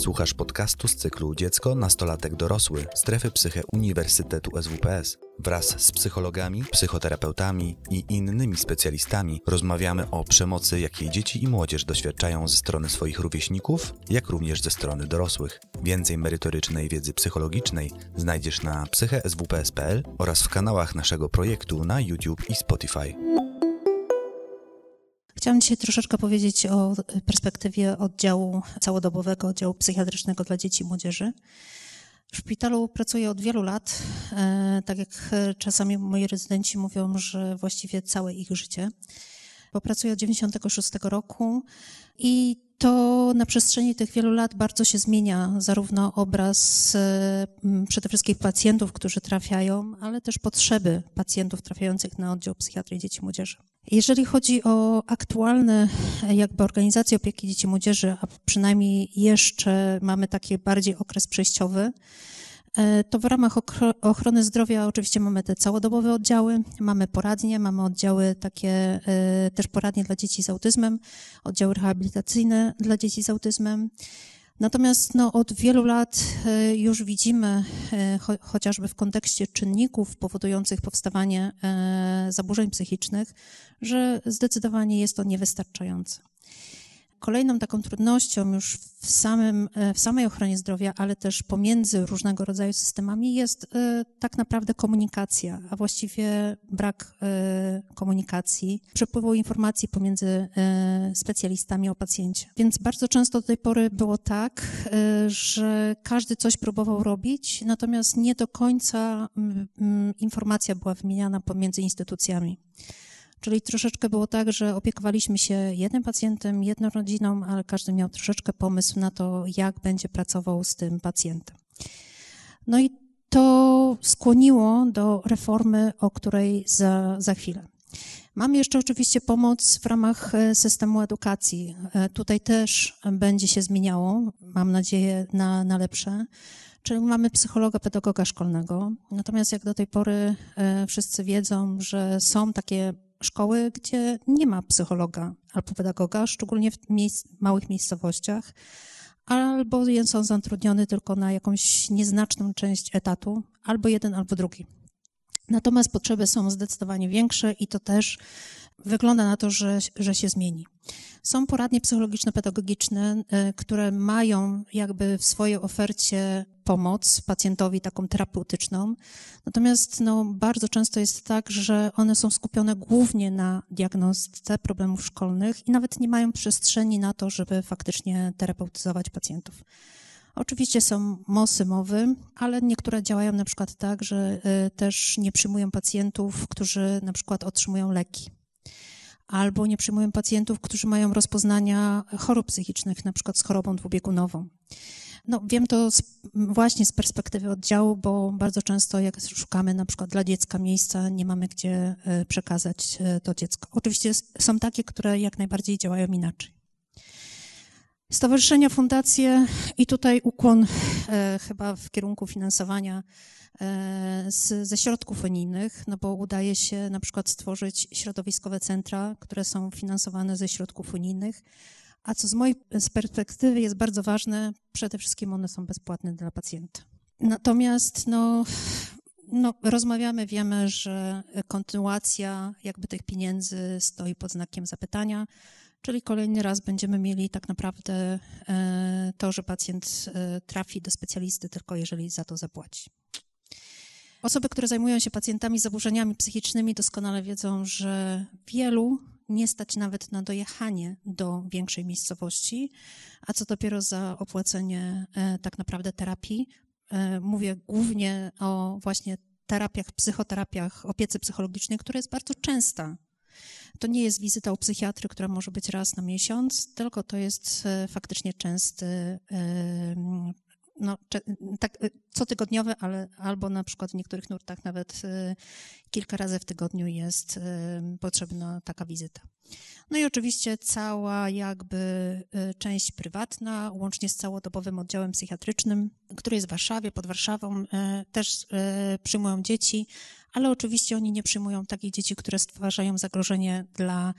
Słuchasz podcastu z cyklu Dziecko, Nastolatek, Dorosły Strefy Psyche Uniwersytetu SWPS. Wraz z psychologami, psychoterapeutami i innymi specjalistami rozmawiamy o przemocy, jakiej dzieci i młodzież doświadczają ze strony swoich rówieśników, jak również ze strony dorosłych. Więcej merytorycznej wiedzy psychologicznej znajdziesz na psycheswps.pl oraz w kanałach naszego projektu na YouTube i Spotify. Chciałam dzisiaj troszeczkę powiedzieć o perspektywie oddziału całodobowego, oddziału psychiatrycznego dla dzieci i młodzieży. W szpitalu pracuję od wielu lat. E, tak jak czasami moi rezydenci mówią, że właściwie całe ich życie. Bo pracuję od 96 roku i to na przestrzeni tych wielu lat bardzo się zmienia, zarówno obraz przede wszystkim pacjentów, którzy trafiają, ale też potrzeby pacjentów trafiających na oddział psychiatrii dzieci i młodzieży. Jeżeli chodzi o aktualne jakby organizacje opieki dzieci i młodzieży, a przynajmniej jeszcze mamy taki bardziej okres przejściowy, e, to w ramach ochrony zdrowia oczywiście mamy te całodobowe oddziały, mamy poradnie, mamy oddziały takie e, też poradnie dla dzieci z autyzmem, oddziały rehabilitacyjne dla dzieci z autyzmem. Natomiast no, od wielu lat e, już widzimy, e, cho chociażby w kontekście czynników powodujących powstawanie e, zaburzeń psychicznych, że zdecydowanie jest to niewystarczające. Kolejną taką trudnością już w, samym, w samej ochronie zdrowia, ale też pomiędzy różnego rodzaju systemami jest e, tak naprawdę komunikacja, a właściwie brak e, komunikacji, przepływu informacji pomiędzy e, specjalistami o pacjencie. Więc bardzo często do tej pory było tak, że każdy coś próbował robić, natomiast nie do końca informacja była wymieniana pomiędzy instytucjami. Czyli troszeczkę było tak, że opiekowaliśmy się jednym pacjentem, jedną rodziną, ale każdy miał troszeczkę pomysł na to, jak będzie pracował z tym pacjentem. No i to skłoniło do reformy, o której za, za chwilę. Mam jeszcze oczywiście pomoc w ramach e, systemu edukacji. E, tutaj też będzie się zmieniało, mam nadzieję, na, na lepsze. Czyli mamy psychologa, pedagoga szkolnego. Natomiast jak do tej pory e, wszyscy wiedzą, że są takie szkoły, gdzie nie ma psychologa albo pedagoga, szczególnie w miejsc, małych miejscowościach, albo są zatrudniony tylko na jakąś nieznaczną część etatu, albo jeden, albo drugi. Natomiast potrzeby są zdecydowanie większe i to też wygląda na to, że, że się zmieni. Są poradnie psychologiczno-pedagogiczne, e, które mają jakby w swojej ofercie pomoc pacjentowi taką terapeutyczną. Natomiast no, bardzo często jest tak, że one są skupione głównie na diagnostyce problemów szkolnych i nawet nie mają przestrzeni na to, żeby faktycznie terapeutyzować pacjentów. Oczywiście są mosy mowy, ale niektóre działają na przykład tak, że e, też nie przyjmują pacjentów, którzy na przykład otrzymują leki albo nie przyjmują pacjentów, którzy mają rozpoznania chorób psychicznych, na przykład z chorobą dwubiegunową. No, wiem to z, właśnie z perspektywy oddziału, bo bardzo często jak szukamy na przykład dla dziecka miejsca, nie mamy gdzie e, przekazać e, to dziecko. Oczywiście są takie, które jak najbardziej działają inaczej. Stowarzyszenia, fundacje i tutaj ukłon e, chyba w kierunku finansowania E, z, ze środków unijnych, no bo udaje się na przykład stworzyć środowiskowe centra, które są finansowane ze środków unijnych, a co z mojej perspektywy jest bardzo ważne, przede wszystkim one są bezpłatne dla pacjenta. Natomiast no, no, rozmawiamy, wiemy, że kontynuacja jakby tych pieniędzy stoi pod znakiem zapytania, czyli kolejny raz będziemy mieli tak naprawdę e, to, że pacjent e, trafi do specjalisty tylko jeżeli za to zapłaci. Osoby, które zajmują się pacjentami z zaburzeniami psychicznymi, doskonale wiedzą, że wielu nie stać nawet na dojechanie do większej miejscowości, a co dopiero za opłacenie e, tak naprawdę terapii. Mówię głównie o właśnie terapiach, psychoterapiach, opiece psychologicznej, która jest bardzo częsta. To nie jest wizyta u psychiatry, która może być raz na miesiąc, tylko to jest e, faktycznie częsty no, tak y, cotygodniowe, ale albo na przykład w niektórych nurtach nawet kilka razy w tygodniu jest potrzebna taka wizyta. No i oczywiście cała jakby część prywatna, łącznie z całodobowym oddziałem psychiatrycznym, który jest w Warszawie, pod Warszawą, też przyjmują dzieci, ale oczywiście oni nie przyjmują takich dzieci, które stwarzają zagrożenie dla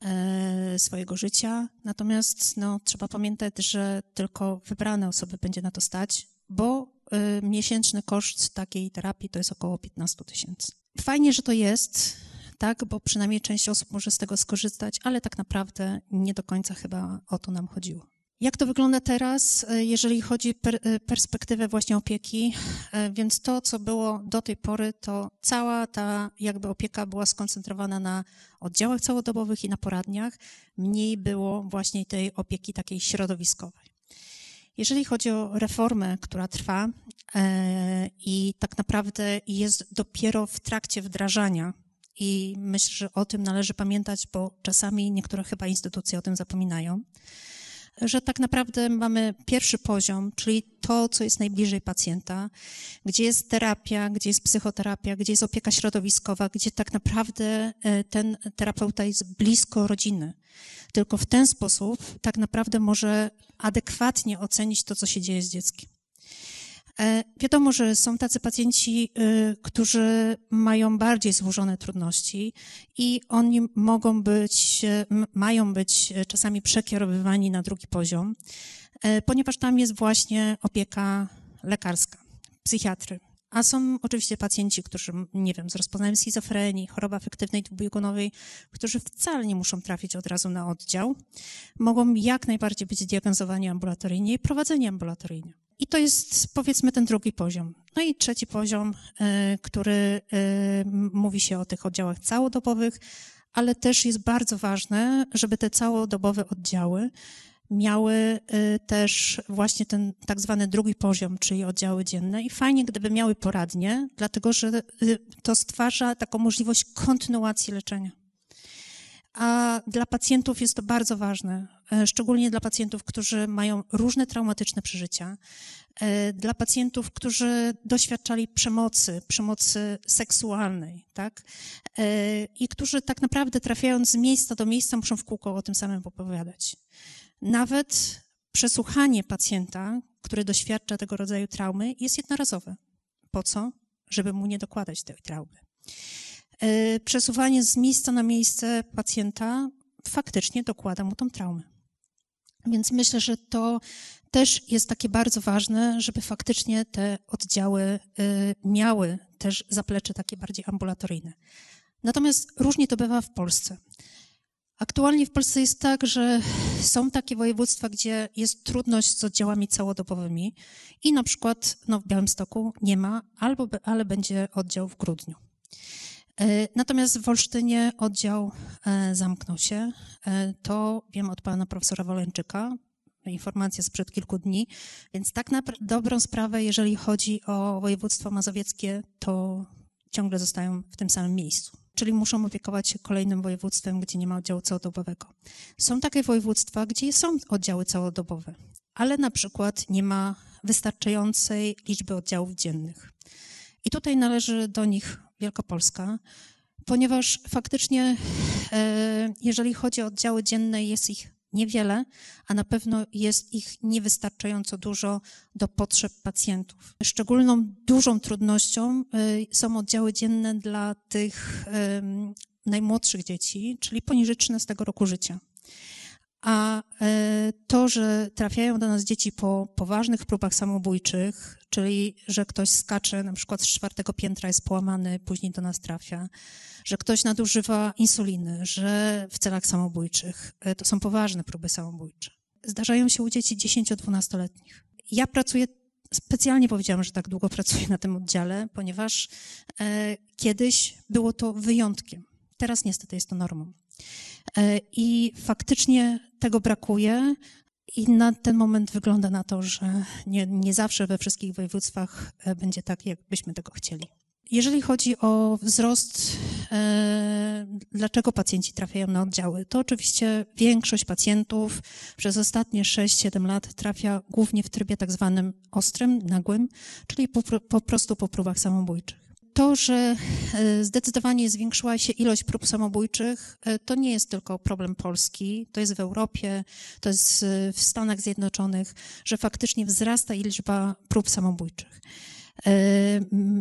e, swojego życia. Natomiast no, trzeba pamiętać, że tylko wybrane osoby będzie na to stać, bo e, miesięczny koszt takiej terapii to jest około 15 tysięcy. Fajnie, że to jest, tak, bo przynajmniej część osób może z tego skorzystać, ale tak naprawdę nie do końca chyba o to nam chodziło. Jak to wygląda teraz, e, jeżeli chodzi o per, e, perspektywę właśnie opieki? E, więc to, co było do tej pory, to cała ta jakby opieka była skoncentrowana na oddziałach całodobowych i na poradniach. Mniej było właśnie tej opieki takiej środowiskowej. Jeżeli chodzi o reformę, która trwa e, i tak naprawdę jest dopiero w trakcie wdrażania, i myślę, że o tym należy pamiętać, bo czasami niektóre chyba instytucje o tym zapominają że tak naprawdę mamy pierwszy poziom, czyli to, co jest najbliżej pacjenta, gdzie jest terapia, gdzie jest psychoterapia, gdzie jest opieka środowiskowa, gdzie tak naprawdę e, ten terapeuta jest blisko rodziny. Tylko w ten sposób tak naprawdę może adekwatnie ocenić to, co się dzieje z dzieckiem. E, wiadomo, że są tacy pacjenci, y, którzy mają bardziej złożone trudności i oni mogą być, mają być czasami przekierowywani na drugi poziom, e, ponieważ tam jest właśnie opieka lekarska, psychiatry. A są oczywiście pacjenci, którzy, nie wiem, z rozpoznaniem schizofrenii, choroby afektywnej dwubiegunowej, którzy wcale nie muszą trafić od razu na oddział, mogą jak najbardziej być diagnozowani ambulatoryjnie i prowadzeni ambulatoryjnie. I to jest powiedzmy ten drugi poziom. No i trzeci poziom, e, który e, mówi się o tych oddziałach całodobowych, ale też jest bardzo ważne, żeby te całodobowe oddziały miały e, też właśnie ten tak zwany drugi poziom, czyli oddziały dzienne i fajnie, gdyby miały poradnie, dlatego że to stwarza taką możliwość kontynuacji leczenia. A dla pacjentów jest to bardzo ważne, e, szczególnie dla pacjentów, którzy mają różne traumatyczne przeżycia, e, dla pacjentów, którzy doświadczali przemocy, przemocy seksualnej, tak? E, I którzy tak naprawdę trafiając z miejsca do miejsca muszą w kółko o tym samym opowiadać. Nawet przesłuchanie pacjenta, który doświadcza tego rodzaju traumy, jest jednorazowe. Po co? Żeby mu nie dokładać tej traumy. E, przesuwanie z miejsca na miejsce pacjenta faktycznie dokłada mu tą traumę. Więc myślę, że to też jest takie bardzo ważne, żeby faktycznie te oddziały e, miały też zaplecze takie bardziej ambulatoryjne. Natomiast różnie to bywa w Polsce. Aktualnie w Polsce jest tak, że są takie województwa, gdzie jest trudność z oddziałami całodobowymi i na przykład no, w Białymstoku nie ma, albo, ale będzie oddział w grudniu. E, natomiast w Olsztynie oddział e, zamknął się. E, to wiem od pana profesora Woleńczyka, informacja sprzed kilku dni. Więc tak na dobrą sprawę, jeżeli chodzi o województwo mazowieckie, to ciągle zostają w tym samym miejscu. Czyli muszą opiekować się kolejnym województwem, gdzie nie ma oddziału całodobowego. Są takie województwa, gdzie są oddziały całodobowe, ale na przykład nie ma wystarczającej liczby oddziałów dziennych. I tutaj należy do nich Wielkopolska, ponieważ faktycznie, e, jeżeli chodzi o oddziały dzienne, jest ich niewiele, a na pewno jest ich niewystarczająco dużo do potrzeb pacjentów. Szczególną dużą trudnością e, są oddziały dzienne dla tych najmłodszych dzieci, czyli poniżej 13 roku życia. A e, to, że trafiają do nas dzieci po poważnych próbach samobójczych, czyli że ktoś skacze na przykład z czwartego piętra, jest połamany, później do nas trafia, że ktoś nadużywa insuliny, że w celach samobójczych, e, to są poważne próby samobójcze. Zdarzają się u dzieci 10-12-letnich. Ja pracuję, specjalnie powiedziałam, że tak długo pracuję na tym oddziale, ponieważ e, kiedyś było to wyjątkiem. Teraz niestety jest to normą. I faktycznie tego brakuje. I na ten moment wygląda na to, że nie, nie zawsze we wszystkich województwach e, będzie tak, jakbyśmy tego chcieli. Jeżeli chodzi o wzrost, e, dlaczego pacjenci trafiają na oddziały, to oczywiście większość pacjentów przez ostatnie 6-7 lat trafia głównie w trybie tak zwanym ostrym, nagłym, czyli po, po prostu po próbach samobójczych to, że e, zdecydowanie zwiększyła się ilość prób samobójczych, e, to nie jest tylko problem Polski, to jest w Europie, to jest w Stanach Zjednoczonych, że faktycznie wzrasta liczba prób samobójczych.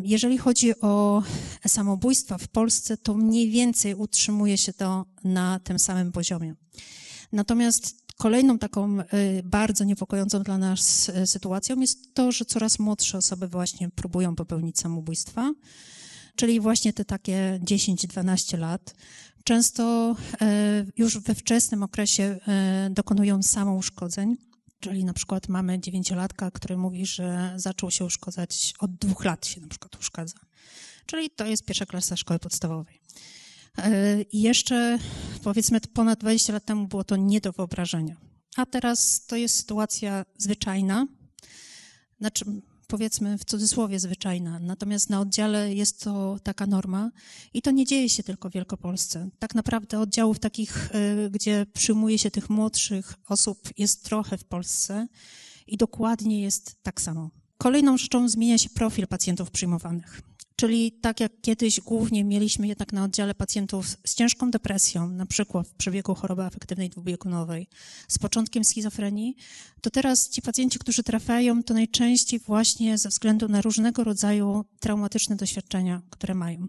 Jeżeli chodzi o samobójstwa w Polsce, to mniej więcej utrzymuje się to na tym samym poziomie. Natomiast kolejną taką bardzo niepokojącą dla nas sytuacją jest to, że coraz młodsze osoby właśnie próbują popełnić samobójstwa, czyli właśnie te takie 10-12 lat. Często już we wczesnym okresie dokonują samouszkodzeń Czyli na przykład mamy dziewięciolatka, który mówi, że zaczął się uszkadzać, od dwóch lat się na przykład uszkadza. Czyli to jest pierwsza klasa szkoły podstawowej. E, I jeszcze powiedzmy ponad 20 lat temu było to nie do wyobrażenia. A teraz to jest sytuacja zwyczajna. Znaczy, powiedzmy w cudzysłowie zwyczajna, natomiast na oddziale jest to taka norma i to nie dzieje się tylko w Wielkopolsce. Tak naprawdę oddziałów takich, y, gdzie przyjmuje się tych młodszych osób jest trochę w Polsce i dokładnie jest tak samo. Kolejną rzeczą zmienia się profil pacjentów przyjmowanych. Czyli tak jak kiedyś głównie mieliśmy jednak na oddziale pacjentów z ciężką depresją, na przykład w przebiegu choroby afektywnej dwubiegunowej, z początkiem schizofrenii, to teraz ci pacjenci, którzy trafiają, to najczęściej właśnie ze względu na różnego rodzaju traumatyczne doświadczenia, które mają.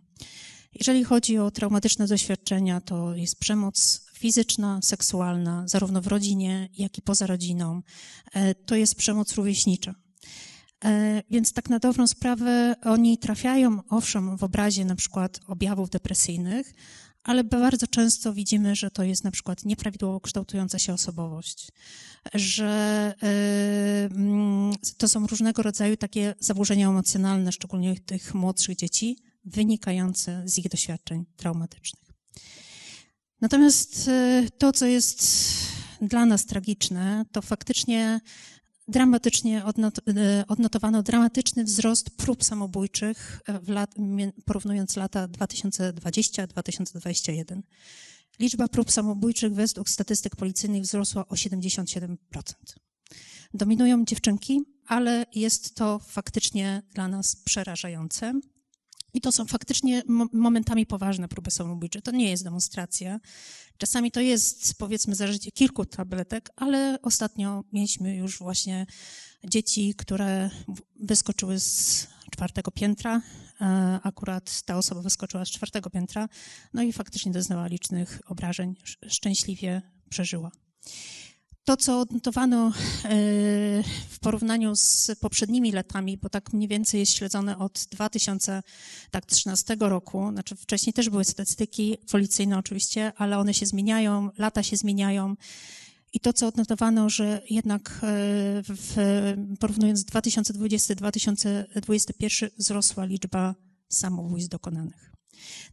Jeżeli chodzi o traumatyczne doświadczenia, to jest przemoc fizyczna, seksualna, zarówno w rodzinie, jak i poza rodziną. E, to jest przemoc rówieśnicza. E, więc tak na dobrą sprawę oni trafiają, owszem, w obrazie na przykład objawów depresyjnych, ale bardzo często widzimy, że to jest na przykład nieprawidłowo kształtująca się osobowość, że e, mm, to są różnego rodzaju takie zaburzenia emocjonalne, szczególnie tych młodszych dzieci, wynikające z ich doświadczeń traumatycznych. Natomiast e, to, co jest dla nas tragiczne, to faktycznie dramatycznie odnot, e, odnotowano dramatyczny wzrost prób samobójczych, lat, porównując lata 2020-2021. Liczba prób samobójczych według statystyk policyjnych wzrosła o 77%. Dominują dziewczynki, ale jest to faktycznie dla nas przerażające. I to są faktycznie momentami poważne próby samobójcze. To nie jest demonstracja. Czasami to jest, powiedzmy, zażycie kilku tabletek, ale ostatnio mieliśmy już właśnie dzieci, które wyskoczyły z czwartego piętra. Akurat ta osoba wyskoczyła z czwartego piętra, no i faktycznie doznała licznych obrażeń. Szczęśliwie przeżyła. To, co odnotowano e, w porównaniu z poprzednimi latami, bo tak mniej więcej jest śledzone od 2013 roku, znaczy wcześniej też były statystyki policyjne oczywiście, ale one się zmieniają, lata się zmieniają. I to, co odnotowano, że jednak e, w, porównując 2020-2021 wzrosła liczba samobójstw dokonanych.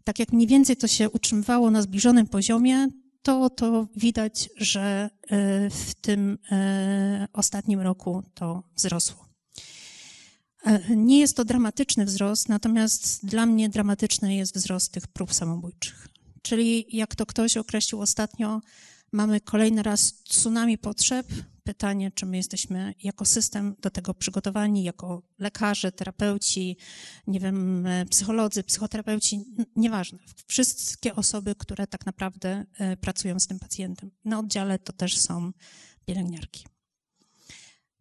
Tak jak mniej więcej to się utrzymywało na zbliżonym poziomie, to, to widać, że e, w tym e, ostatnim roku to wzrosło. E, nie jest to dramatyczny wzrost, natomiast dla mnie dramatyczny jest wzrost tych prób samobójczych. Czyli jak to ktoś określił ostatnio, mamy kolejny raz tsunami potrzeb, pytanie, czy my jesteśmy jako system do tego przygotowani, jako lekarze, terapeuci, nie wiem, psycholodzy, psychoterapeuci, nieważne. Wszystkie osoby, które tak naprawdę e, pracują z tym pacjentem. Na oddziale to też są pielęgniarki.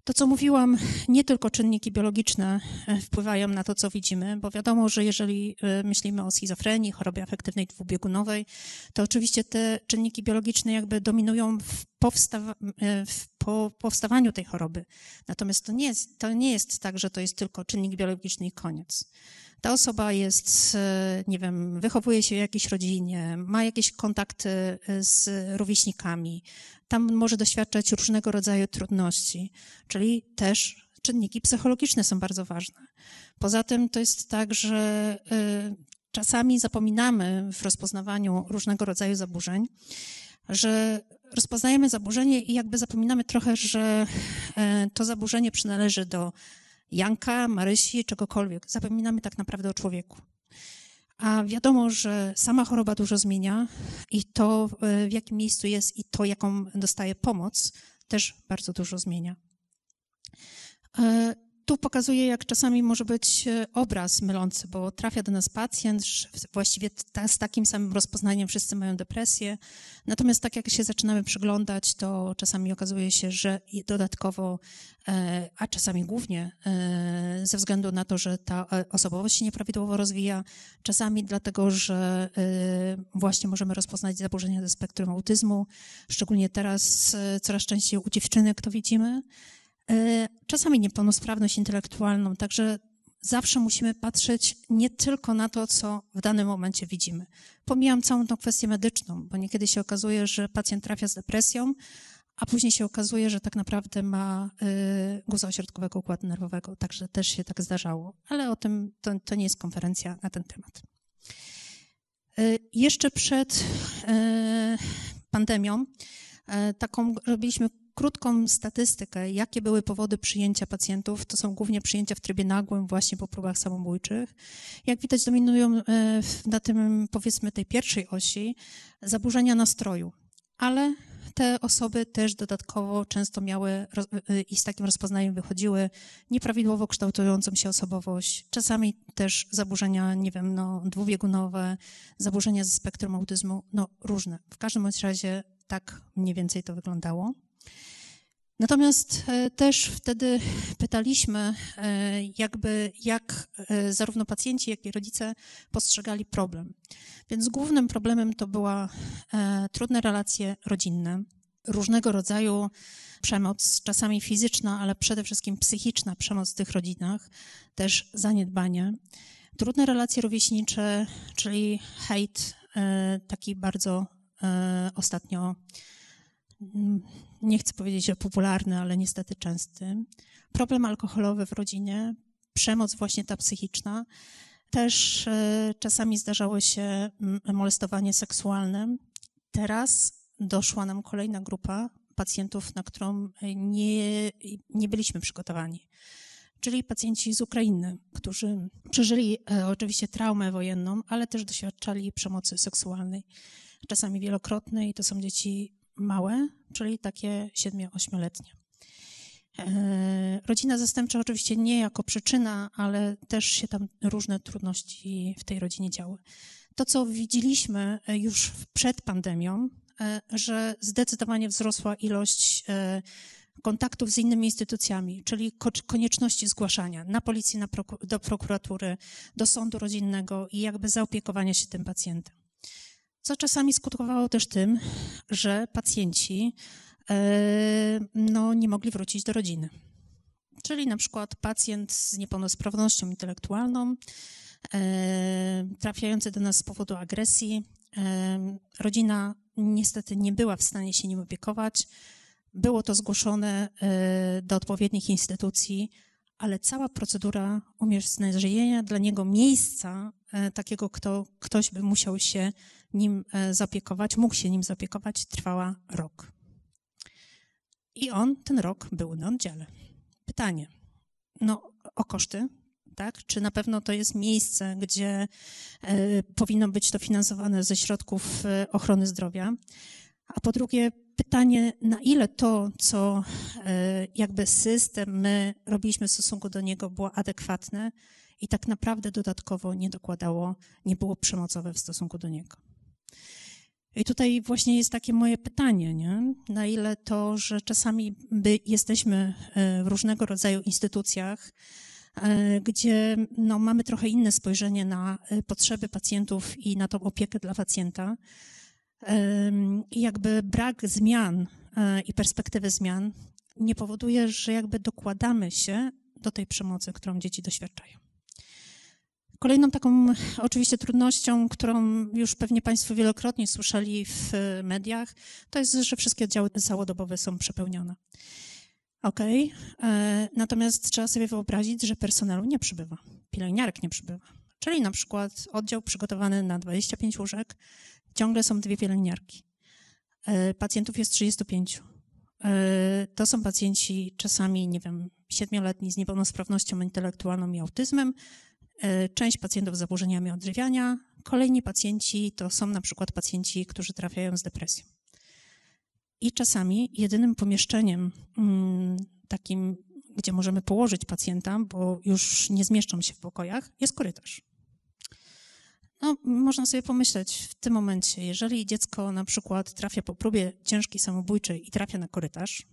To, co mówiłam, nie tylko czynniki biologiczne e, wpływają na to, co widzimy, bo wiadomo, że jeżeli e, myślimy o schizofrenii, chorobie afektywnej dwubiegunowej, to oczywiście te czynniki biologiczne jakby dominują w, e, w po powstawaniu tej choroby. Natomiast to nie, jest, to nie jest tak, że to jest tylko czynnik biologiczny i koniec. Ta osoba jest, nie wiem, wychowuje się w jakiejś rodzinie, ma jakieś kontakty z rówieśnikami, tam może doświadczać różnego rodzaju trudności, czyli też czynniki psychologiczne są bardzo ważne. Poza tym to jest tak, że y, czasami zapominamy w rozpoznawaniu różnego rodzaju zaburzeń, że rozpoznajemy zaburzenie i jakby zapominamy trochę, że to zaburzenie przynależy do Janka, Marysi, czegokolwiek. Zapominamy tak naprawdę o człowieku. A wiadomo, że sama choroba dużo zmienia i to, e, w jakim miejscu jest i to, jaką dostaje pomoc, też bardzo dużo zmienia. Tu pokazuję, jak czasami może być e, obraz mylący, bo trafia do nas pacjent, właściwie z takim samym rozpoznaniem wszyscy mają depresję. Natomiast tak jak się zaczynamy przyglądać, to czasami okazuje się, że dodatkowo, e, a czasami głównie e, ze względu na to, że ta osobowość się nieprawidłowo rozwija, czasami dlatego, że właśnie możemy rozpoznać zaburzenia ze spektrum autyzmu, szczególnie teraz coraz częściej u dziewczynek to widzimy. E, czasami niepełnosprawność intelektualną, także zawsze musimy patrzeć nie tylko na to, co w danym momencie widzimy. Pomijam całą tą kwestię medyczną, bo niekiedy się okazuje, że pacjent trafia z depresją, a później się okazuje, że tak naprawdę ma y, guza ośrodkowego układu nerwowego, także też się tak zdarzało, ale o tym to, to nie jest konferencja na ten temat. Y, jeszcze przed pandemią taką robiliśmy krótką statystykę, jakie były powody przyjęcia pacjentów. To są głównie przyjęcia w trybie nagłym, właśnie po próbach samobójczych. Jak widać, dominują e, na tym, powiedzmy, tej pierwszej osi zaburzenia nastroju, ale te osoby też dodatkowo często miały e, i z takim rozpoznaniem wychodziły nieprawidłowo kształtującą się osobowość, czasami też zaburzenia, nie wiem, no, dwubiegunowe, zaburzenia ze spektrum autyzmu, no różne. W każdym razie tak mniej więcej to wyglądało. Natomiast e, też wtedy pytaliśmy, e, jakby jak e, zarówno pacjenci, jak i rodzice postrzegali problem. Więc głównym problemem to była trudne relacje rodzinne, różnego rodzaju przemoc, czasami fizyczna, ale przede wszystkim psychiczna przemoc w tych rodzinach, też zaniedbanie. Trudne relacje rówieśnicze, czyli hejt, taki bardzo ostatnio nie chcę powiedzieć, że popularny, ale niestety częsty. Problem alkoholowy w rodzinie, przemoc właśnie ta psychiczna. Też e, czasami zdarzało się molestowanie seksualne. Teraz doszła nam kolejna grupa pacjentów, na którą nie, nie byliśmy przygotowani. Czyli pacjenci z Ukrainy, którzy przeżyli e, oczywiście traumę wojenną, ale też doświadczali przemocy seksualnej, czasami wielokrotnej. To są dzieci małe, czyli takie 7-8-letnie. E, rodzina zastępcza oczywiście nie jako przyczyna, ale też się tam różne trudności w tej rodzinie działy. To, co widzieliśmy e, już przed pandemią, e, że zdecydowanie wzrosła ilość kontaktów z innymi instytucjami, czyli konieczności zgłaszania na policję, na do prokuratury, do sądu rodzinnego i jakby zaopiekowania się tym pacjentem co czasami skutkowało też tym, że pacjenci e, no, nie mogli wrócić do rodziny. Czyli na przykład pacjent z niepełnosprawnością intelektualną, e, trafiający do nas z powodu agresji, e, rodzina niestety nie była w stanie się nim opiekować. Było to zgłoszone do odpowiednich instytucji, ale cała procedura umierzenia dla niego miejsca, takiego, kto, ktoś by musiał się nim e, zapiekować, mógł się nim zapiekować, trwała rok. I on ten rok był na oddziale. Pytanie, no o koszty, tak? Czy na pewno to jest miejsce, gdzie e, powinno być to finansowane ze środków e, ochrony zdrowia? A po drugie, pytanie, na ile to, co jakby system, my robiliśmy w stosunku do niego, było adekwatne i tak naprawdę dodatkowo nie dokładało, nie było przemocowe w stosunku do niego. I tutaj właśnie jest takie moje pytanie, nie? na ile to, że czasami by jesteśmy e, w różnego rodzaju instytucjach, e, gdzie no, mamy trochę inne spojrzenie na e, potrzeby pacjentów i na tą opiekę dla pacjenta. I jakby brak zmian i perspektywy zmian nie powoduje, że jakby dokładamy się do tej przemocy, którą dzieci doświadczają. Kolejną taką oczywiście trudnością, którą już pewnie Państwo wielokrotnie słyszeli w mediach, to jest, że wszystkie oddziały całodobowe są przepełnione. OK, e, natomiast trzeba sobie wyobrazić, że personelu nie przybywa, pielęgniarek nie przybywa. Czyli na przykład oddział przygotowany na 25 łóżek, ciągle są dwie pielęgniarki. E, pacjentów jest 35. E, to są pacjenci czasami, nie wiem, siedmioletni z niepełnosprawnością intelektualną i autyzmem, E, część pacjentów z zaburzeniami odżywiania, kolejni pacjenci to są na przykład pacjenci, którzy trafiają z depresją. I czasami jedynym pomieszczeniem mm, takim, gdzie możemy położyć pacjenta, bo już nie zmieszczą się w pokojach, jest korytarz. No, można sobie pomyśleć w tym momencie, jeżeli dziecko na przykład trafia po próbie ciężkiej samobójczej i trafia na korytarz,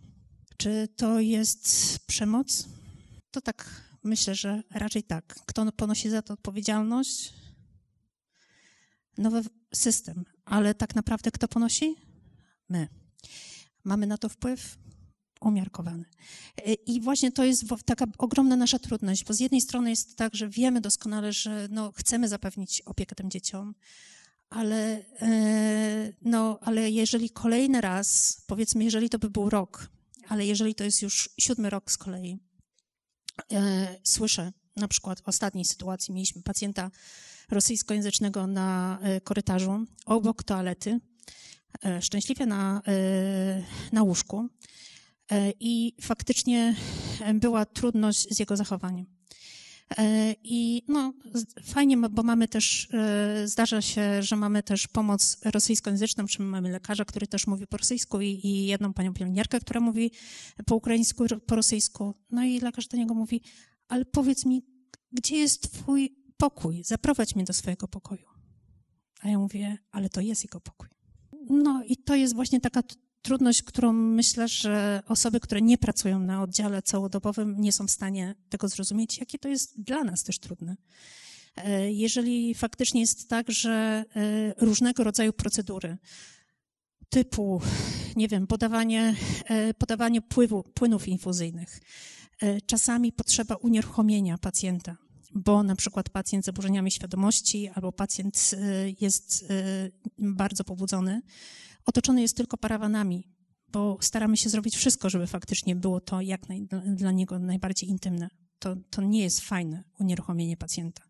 czy to jest przemoc? To tak myślę, że raczej tak. Kto ponosi za to odpowiedzialność? Nowy system, ale tak naprawdę kto ponosi? My. Mamy na to wpływ? umiarkowany. I właśnie to jest taka ogromna nasza trudność, bo z jednej strony jest tak, że wiemy doskonale, że no, chcemy zapewnić opiekę tym dzieciom, ale, e, no, ale jeżeli kolejny raz, powiedzmy, jeżeli to by był rok, ale jeżeli to jest już siódmy rok z kolei, słyszę na przykład w ostatniej sytuacji mieliśmy pacjenta rosyjskojęzycznego na e, korytarzu obok toalety, szczęśliwie na, na łóżku. E, i faktycznie e, była trudność z jego zachowaniem. E, I no, fajnie, bo mamy też, zdarza się, że mamy też pomoc rosyjskojęzyczną, czy mamy lekarza, który też mówi po rosyjsku i, i jedną panią pielęgniarkę, która mówi po ukraińsku, po rosyjsku. No i lekarz do niego mówi, ale powiedz mi, gdzie jest twój pokój? Zaprowadź mnie do swojego pokoju. A ja mówię, ale to jest jego pokój. No i to jest właśnie taka trudność, którą myślę, że osoby, które nie pracują na oddziale całodobowym, nie są w stanie tego zrozumieć, jakie to jest dla nas też trudne. E, jeżeli faktycznie jest tak, że e, różnego rodzaju procedury, typu, nie wiem, podawanie, e, podawanie pływu, płynów infuzyjnych, czasami potrzeba unieruchomienia pacjenta, bo na przykład pacjent z zaburzeniami świadomości albo pacjent jest bardzo pobudzony, otoczony jest tylko parawanami, bo staramy się zrobić wszystko, żeby faktycznie było to jak naj, dla niego najbardziej intymne. To, to nie jest fajne unieruchomienie pacjenta.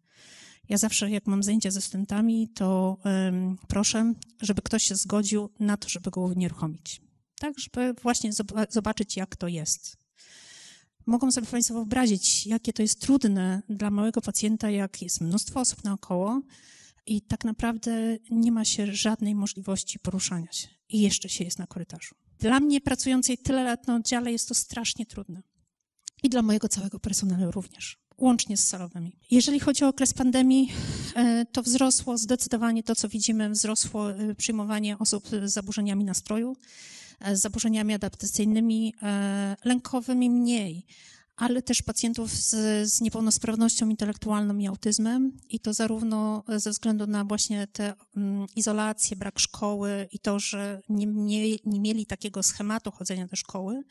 Ja zawsze, jak mam zajęcia ze studentami, to um, proszę, żeby ktoś się zgodził na to, żeby go unieruchomić. Tak, żeby właśnie zobaczyć, jak to jest. Mogą sobie Państwo wyobrazić, jakie to jest trudne dla małego pacjenta, jak jest mnóstwo osób naokoło, i tak naprawdę nie ma się żadnej możliwości poruszania się. I jeszcze się jest na korytarzu. Dla mnie, pracującej tyle lat na oddziale, jest to strasznie trudne. I dla mojego całego personelu również, łącznie z salowymi. Jeżeli chodzi o okres pandemii, e, to wzrosło zdecydowanie to, co widzimy, wzrosło e, przyjmowanie osób z zaburzeniami nastroju, e, z zaburzeniami adaptacyjnymi, lękowymi mniej ale też pacjentów z, z, niepełnosprawnością intelektualną i autyzmem i to zarówno ze względu na właśnie tę um, izolację, brak szkoły i to, że nie, nie, nie mieli takiego schematu chodzenia do szkoły,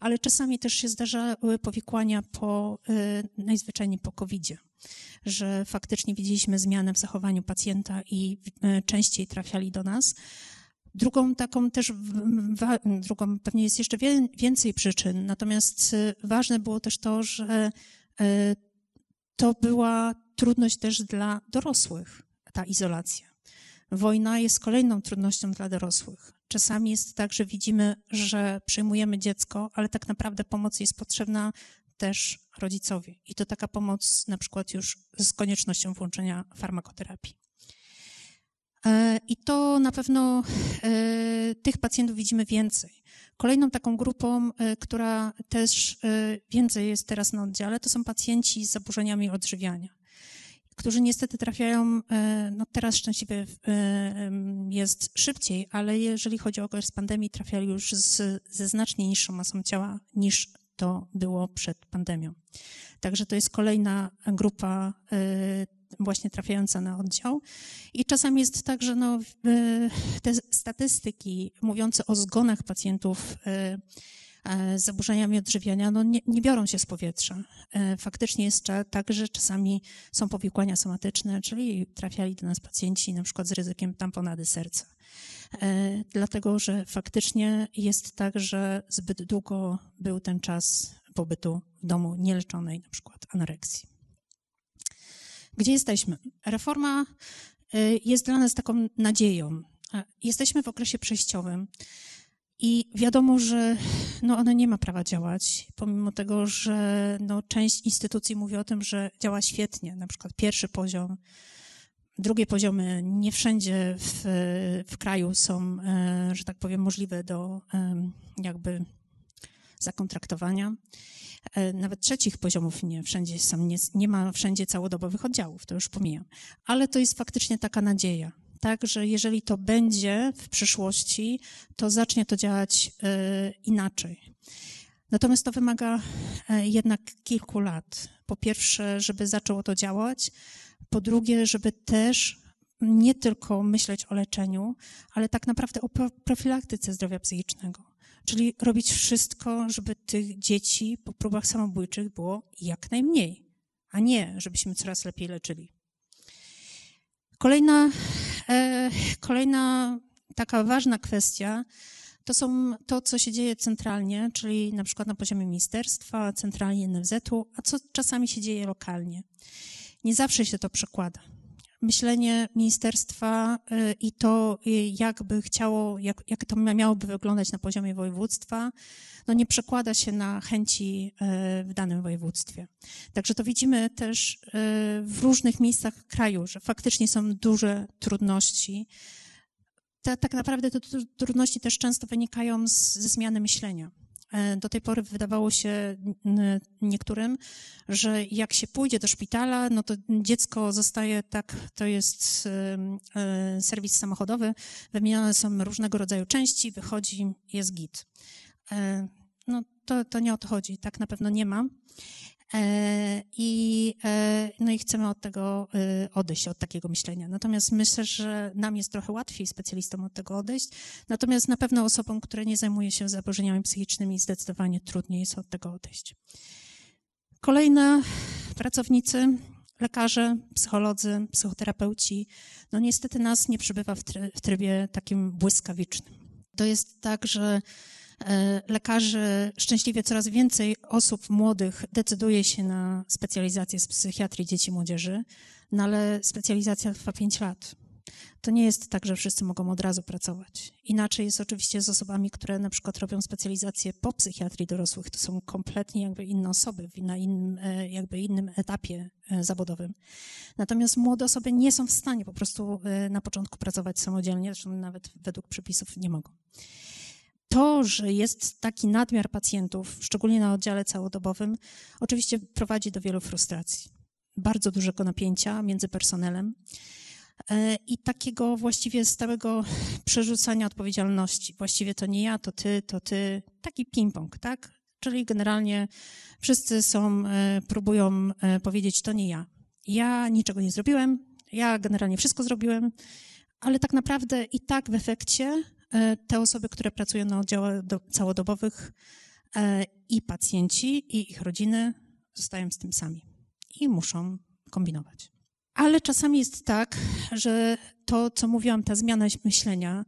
ale czasami też się zdarzały powikłania po, y, najzwyczajniej po covid że faktycznie widzieliśmy zmianę w zachowaniu pacjenta i y, częściej trafiali do nas, Drugą taką też, drugą pewnie jest jeszcze więcej przyczyn, natomiast y, ważne było też to, że y, to była trudność też dla dorosłych, ta izolacja. Wojna jest kolejną trudnością dla dorosłych. Czasami jest tak, że widzimy, że przyjmujemy dziecko, ale tak naprawdę pomoc jest potrzebna też rodzicowi. I to taka pomoc na przykład już z koniecznością włączenia farmakoterapii. E, I to na pewno e, tych pacjentów widzimy więcej. Kolejną taką grupą, e, która też więcej jest teraz na oddziale, to są pacjenci z zaburzeniami odżywiania, którzy niestety trafiają, no teraz szczęśliwie jest szybciej, ale jeżeli chodzi o okres pandemii, trafiali już z, ze znacznie niższą masą ciała niż to było przed pandemią. Także to jest kolejna grupa właśnie trafiająca na oddział. I czasami jest tak, że no, te statystyki mówiące o zgonach pacjentów e, e, z zaburzeniami odżywiania no nie, nie, biorą się z powietrza. E, faktycznie jest tak, że czasami są powikłania somatyczne, czyli trafiali do nas pacjenci na przykład z ryzykiem tamponady serca. Dlatego, że faktycznie jest tak, że zbyt długo był ten czas pobytu w domu nieleczonej, na przykład anoreksji. Gdzie jesteśmy? Reforma y, jest dla nas taką nadzieją. Jesteśmy w okresie przejściowym i wiadomo, że no ona nie ma prawa działać, pomimo tego, że no część instytucji mówi o tym, że działa świetnie, na przykład pierwszy poziom, drugie poziomy nie wszędzie w, w kraju są, e, że tak powiem, możliwe do jakby zakontraktowania. E, nawet trzecich poziomów nie wszędzie są, nie, nie ma wszędzie całodobowych oddziałów, to już pomijam. Ale to jest faktycznie taka nadzieja, tak, że jeżeli to będzie w przyszłości, to zacznie to działać y, inaczej. Natomiast to wymaga e, jednak kilku lat. Po pierwsze, żeby zaczęło to działać, po drugie, żeby też nie tylko myśleć o leczeniu, ale tak naprawdę o profilaktyce zdrowia psychicznego. Czyli robić wszystko, żeby tych dzieci po próbach samobójczych było jak najmniej, a nie, żebyśmy coraz lepiej leczyli. Kolejna, e, kolejna taka ważna kwestia to są to, co się dzieje centralnie, czyli na przykład na poziomie ministerstwa, centralnie NFZ-u, a co czasami się dzieje lokalnie. Nie zawsze się to przekłada myślenie ministerstwa y, i to, y, jakby chciało, jak, jak to miałoby wyglądać na poziomie województwa, no nie przekłada się na chęci y, w danym województwie. Także to widzimy też w różnych miejscach kraju, że faktycznie są duże trudności. Te, tak naprawdę te trudności też często wynikają z, ze zmiany myślenia. E, do tej pory wydawało się niektórym, że jak się pójdzie do szpitala, no to dziecko zostaje tak, to jest e, serwis samochodowy, wymienione są różnego rodzaju części, wychodzi, jest git. E, no to, to nie o to chodzi, tak na pewno nie ma. E, I, e, no i chcemy od tego e, odejść, od takiego myślenia. Natomiast myślę, że nam jest trochę łatwiej specjalistom od tego odejść. Natomiast na pewno osobom, które nie zajmują się zaburzeniami psychicznymi, zdecydowanie trudniej jest od tego odejść. Kolejne pracownicy, lekarze, psycholodzy, psychoterapeuci, no niestety nas nie przybywa w trybie takim błyskawicznym. To jest tak, że lekarzy, szczęśliwie coraz więcej osób młodych decyduje się na specjalizację z psychiatrii dzieci i młodzieży, no ale specjalizacja trwa 5 lat. To nie jest tak, że wszyscy mogą od razu pracować. Inaczej jest oczywiście z osobami, które na przykład robią specjalizację po psychiatrii dorosłych. To są kompletnie jakby inne osoby, na innym, e, jakby innym etapie e, zawodowym. Natomiast młode osoby nie są w stanie po prostu na początku pracować samodzielnie, zresztą nawet według przepisów nie mogą to, że jest taki nadmiar pacjentów, szczególnie na oddziale całodobowym, oczywiście prowadzi do wielu frustracji. Bardzo dużego napięcia między personelem e, i takiego właściwie stałego przerzucania odpowiedzialności. Właściwie to nie ja, to ty, to ty. Taki ping-pong, tak? Czyli generalnie wszyscy są, e, próbują e, powiedzieć, to nie ja. Ja niczego nie zrobiłem, ja generalnie wszystko zrobiłem, ale tak naprawdę i tak w efekcie te osoby, które pracują na oddziałach całodobowych e, i pacjenci, i ich rodziny zostają z tym sami i muszą kombinować. Ale czasami jest tak, że to, co mówiłam, ta zmiana myślenia,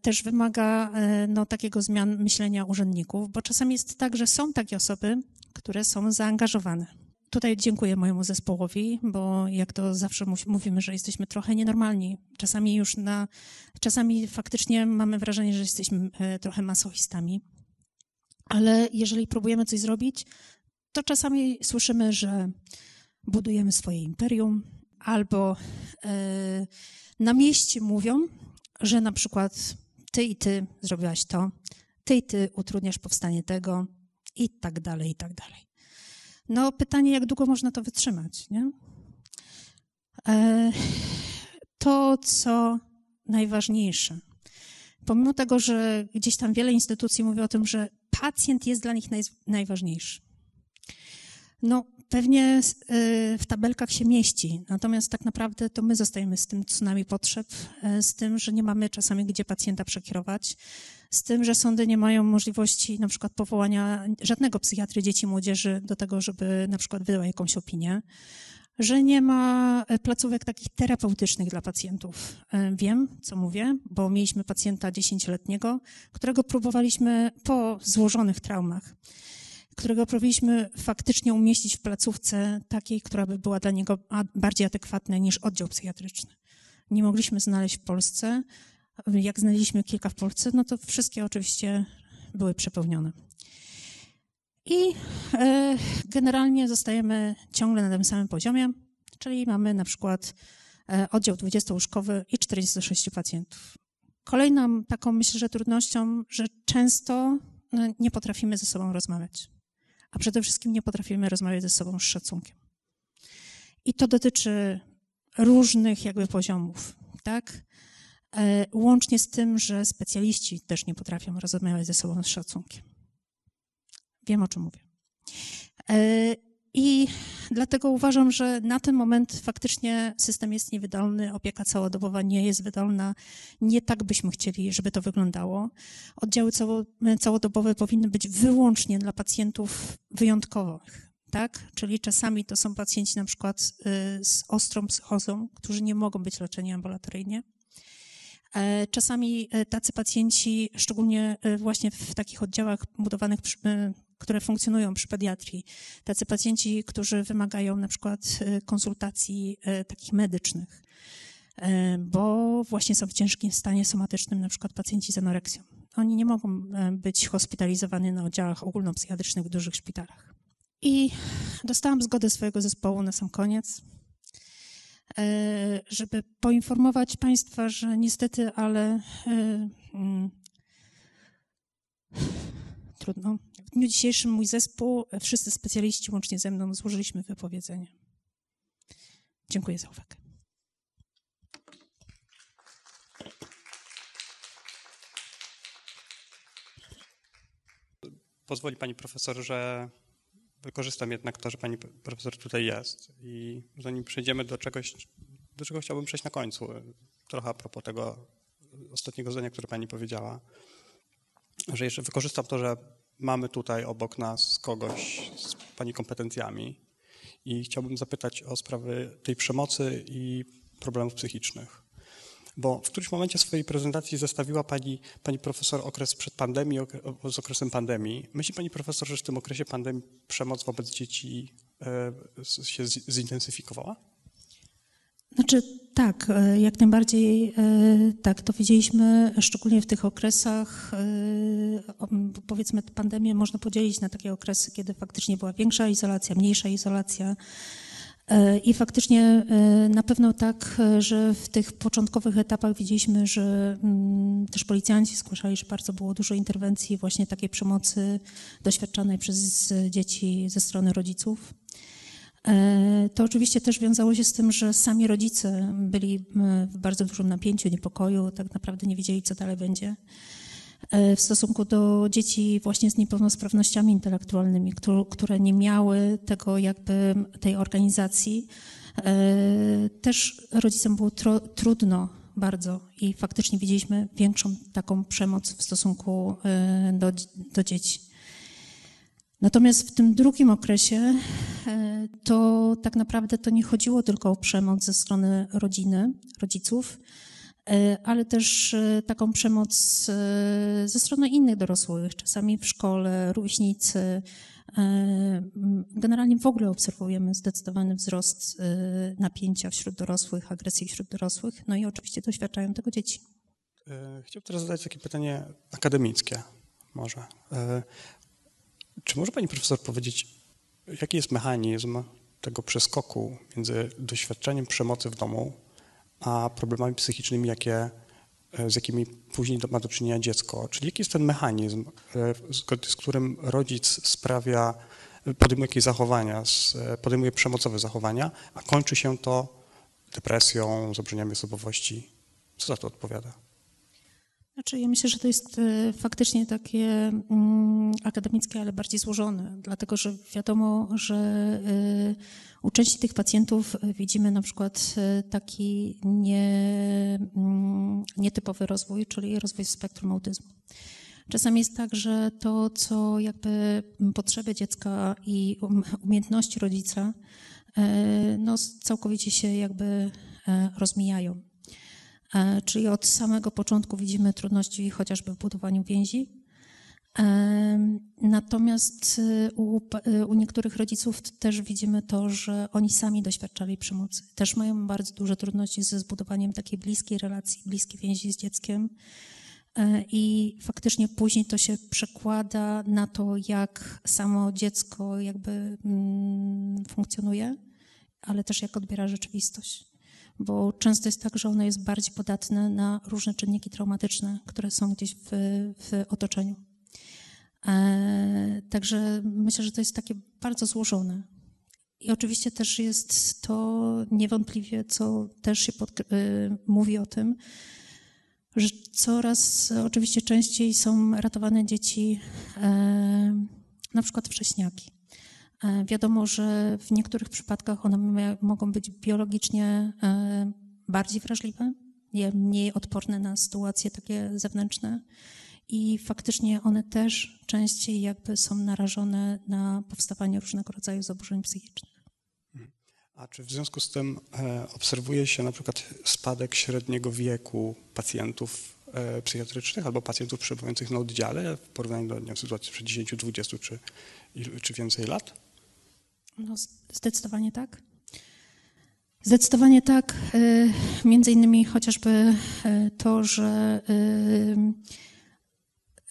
też wymaga e, no, takiego zmian myślenia urzędników, bo czasami jest tak, że są takie osoby, które są zaangażowane Tutaj dziękuję mojemu zespołowi, bo jak to zawsze mówimy, że jesteśmy trochę nienormalni. Czasami już na, czasami faktycznie mamy wrażenie, że jesteśmy e, trochę masochistami. Ale jeżeli próbujemy coś zrobić, to czasami słyszymy, że budujemy swoje imperium, albo e, na mieście mówią, że na przykład ty i ty zrobiłaś to, ty i ty utrudniasz powstanie tego i tak dalej, i tak dalej. No pytanie, jak długo można to wytrzymać, nie? E, to, co najważniejsze, pomimo tego, że gdzieś tam wiele instytucji mówi o tym, że pacjent jest dla nich naj, najważniejszy. No, pewnie e, w tabelkach się mieści, natomiast tak naprawdę to my zostajemy z tym tsunami potrzeb, e, z tym, że nie mamy czasami gdzie pacjenta przekierować, z tym, że sądy nie mają możliwości na przykład powołania żadnego psychiatry dzieci i młodzieży do tego, żeby na przykład wydał jakąś opinię, że nie ma e, placówek takich terapeutycznych dla pacjentów. Wiem, co mówię, bo mieliśmy pacjenta dziesięcioletniego, którego próbowaliśmy po złożonych traumach, którego próbowaliśmy faktycznie umieścić w placówce takiej, która by była dla niego bardziej adekwatna niż oddział psychiatryczny. Nie mogliśmy znaleźć w Polsce jak znaleźliśmy kilka w Polsce, no to wszystkie oczywiście były przepełnione. I e, generalnie zostajemy ciągle na tym samym poziomie, czyli mamy na przykład e, oddział 20-łóżkowy i 46 pacjentów. Kolejną taką, myślę, że trudnością, że często no, nie potrafimy ze sobą rozmawiać. A przede wszystkim nie potrafimy rozmawiać ze sobą z szacunkiem. I to dotyczy różnych jakby poziomów, tak? E, łącznie z tym, że specjaliści też nie potrafią rozmawiać ze sobą z szacunkiem. Wiem, o czym mówię. I dlatego uważam, że na ten moment faktycznie system jest niewydolny, opieka całodobowa nie jest wydolna. Nie tak byśmy chcieli, żeby to wyglądało. Oddziały całodobowe powinny być wyłącznie dla pacjentów wyjątkowych. Tak? Czyli czasami to są pacjenci na przykład y, z ostrą psychozą, którzy nie mogą być leczeni ambulatoryjnie. E, czasami e, tacy pacjenci, szczególnie e, właśnie w takich oddziałach budowanych, które funkcjonują przy pediatrii, tacy pacjenci, którzy wymagają na przykład konsultacji takich medycznych, bo właśnie są w ciężkim stanie somatycznym, na przykład pacjenci z anoreksją. Oni nie mogą być hospitalizowani na oddziałach ogólnopsychiatrycznych w dużych szpitalach. I dostałam zgodę swojego zespołu na sam koniec, żeby poinformować Państwa, że niestety, ale mm, trudno. W dniu dzisiejszym mój zespół, wszyscy specjaliści łącznie ze mną złożyliśmy wypowiedzenie. Dziękuję za uwagę. Pozwoli Pani Profesor, że wykorzystam jednak to, że pani profesor tutaj jest i zanim przejdziemy do czegoś, do czego chciałbym przejść na końcu, trochę a propos tego ostatniego zdania, które pani powiedziała, że jeszcze wykorzystam to, że mamy tutaj obok nas kogoś z pani kompetencjami i chciałbym zapytać o sprawy tej przemocy i problemów psychicznych bo w którymś momencie swojej prezentacji zestawiła pani, pani profesor okres przed pandemią z okresem pandemii. Myśli pani profesor, że w tym okresie pandemii przemoc wobec dzieci e, się zintensyfikowała? Znaczy tak, e, jak najbardziej e, tak, to widzieliśmy szczególnie w tych okresach, powiedzmy pandemię można podzielić na takie okresy, kiedy faktycznie była większa izolacja, mniejsza izolacja, E, I faktycznie e, na pewno tak, e, że w tych początkowych etapach widzieliśmy, że mm, też policjanci zgłaszali, że bardzo było dużo interwencji właśnie takiej przemocy doświadczanej przez dzieci ze strony rodziców. To oczywiście też wiązało się z tym, że sami rodzice byli w bardzo dużym napięciu, niepokoju, tak naprawdę nie wiedzieli, co dalej będzie. E, w stosunku do dzieci właśnie z niepełnosprawnościami intelektualnymi, które nie miały tego jakby tej organizacji. E, też rodzicom było trudno bardzo i faktycznie widzieliśmy większą taką przemoc w stosunku e, do, do dzieci. Natomiast w tym drugim okresie to tak naprawdę to nie chodziło tylko o przemoc ze strony rodziny, rodziców, E, ale też e, taką przemoc e, ze strony innych dorosłych, czasami w szkole, rówieśnicy. Generalnie w ogóle obserwujemy zdecydowany wzrost napięcia wśród dorosłych, agresji wśród dorosłych, no i oczywiście doświadczają tego dzieci. Chciałbym teraz zadać takie pytanie akademickie może. Czy może pani profesor powiedzieć, jaki jest mechanizm tego przeskoku między doświadczeniem przemocy w domu a problemami psychicznymi, jakie, e, z jakimi później ma do czynienia dziecko. Czyli jaki jest ten mechanizm, e, z którym rodzic sprawia, podejmuje jakieś zachowania, e, podejmuje przemocowe zachowania, a kończy się to depresją, zaburzeniami osobowości. Co za to odpowiada? Znaczy, ja myślę, że to jest faktycznie takie mm, akademickie, ale bardziej złożone, dlatego że wiadomo, że u części tych pacjentów e, widzimy na przykład e, taki nie, mm, nietypowy rozwój, czyli rozwój spektrum autyzmu. Czasami jest tak, że to, co jakby potrzeby dziecka i um, umiejętności rodzica, e, no, całkowicie się jakby rozmijają. Czyli od samego początku widzimy trudności chociażby w budowaniu więzi, Natomiast y, u, y, u, niektórych rodziców też widzimy to, że oni sami doświadczali przemocy. Też mają bardzo duże trudności ze zbudowaniem takiej bliskiej relacji, bliskiej więzi z dzieckiem. E, I faktycznie później to się przekłada na to, jak samo dziecko jakby mm, funkcjonuje, ale też jak odbiera rzeczywistość. Bo często jest tak, że ono jest bardziej podatne na różne czynniki traumatyczne, które są gdzieś w, w otoczeniu. E, także myślę, że to jest takie bardzo złożone. I oczywiście też jest to niewątpliwie, co też się pod, mówi o tym, że coraz oczywiście częściej są ratowane dzieci, na przykład wcześniaki. Wiadomo, że w niektórych przypadkach one mogą być biologicznie bardziej wrażliwe, mniej odporne na sytuacje takie zewnętrzne i faktycznie one też częściej jakby są narażone na powstawanie różnego rodzaju zaburzeń psychicznych. A czy w związku z tym e, obserwuje się na przykład spadek średniego wieku pacjentów e, psychiatrycznych albo pacjentów przebywających na oddziale w porównaniu do nie wiem, sytuacji przed 10, 20 czy, czy więcej lat? No, zdecydowanie tak. Zdecydowanie tak. E, między innymi chociażby e, to, że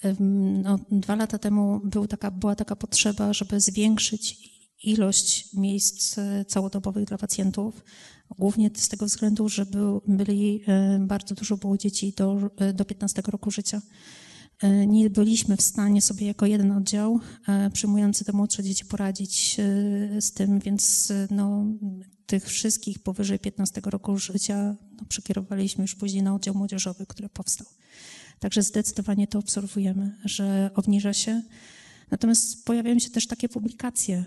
e, no, dwa lata temu był taka, była taka potrzeba, żeby zwiększyć ilość miejsc całodobowych dla pacjentów, głównie z tego względu, że był, byli, bardzo dużo było dzieci do, do 15 roku życia. E, nie byliśmy w stanie sobie jako jeden oddział e, przyjmujący te młodsze dzieci poradzić e, z tym, więc no, tych wszystkich powyżej 15 roku życia no, przekierowaliśmy już później na oddział młodzieżowy, który powstał. Także zdecydowanie to obserwujemy, że obniża się. Natomiast pojawiają się też takie publikacje,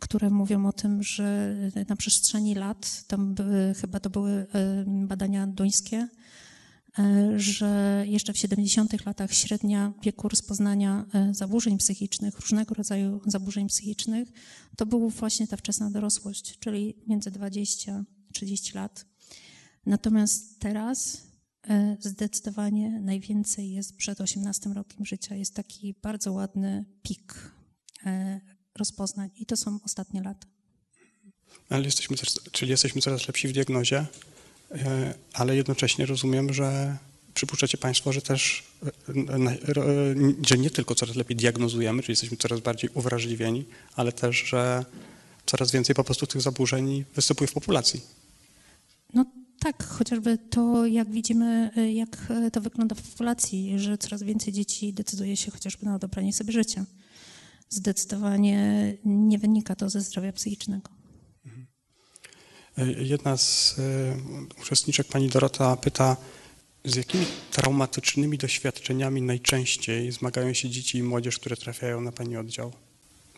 które mówią o tym, że na przestrzeni lat, tam były, chyba to były badania duńskie, że jeszcze w 70 latach średnia wieku rozpoznania e, zaburzeń psychicznych, różnego rodzaju zaburzeń psychicznych, to była właśnie ta wczesna dorosłość, czyli między 20 30 lat. Natomiast teraz e, zdecydowanie najwięcej jest przed 18 rokiem życia. Jest taki bardzo ładny pik rozpoznań i to są ostatnie lata. Ale jesteśmy, czyli jesteśmy coraz lepsi w diagnozie, E, ale jednocześnie rozumiem, że przypuszczacie Państwo, że też, e, e, że nie tylko coraz lepiej diagnozujemy, czyli jesteśmy coraz bardziej uwrażliwieni, ale też, że coraz więcej po prostu tych zaburzeń występuje w populacji. No tak, chociażby to, jak widzimy, jak to wygląda w populacji, że coraz więcej dzieci decyduje się chociażby na odebranie sobie życia. Zdecydowanie nie wynika to ze zdrowia psychicznego. Jedna z e, uczestniczek, pani Dorota, pyta, z jakimi traumatycznymi doświadczeniami najczęściej zmagają się dzieci i młodzież, które trafiają na pani oddział?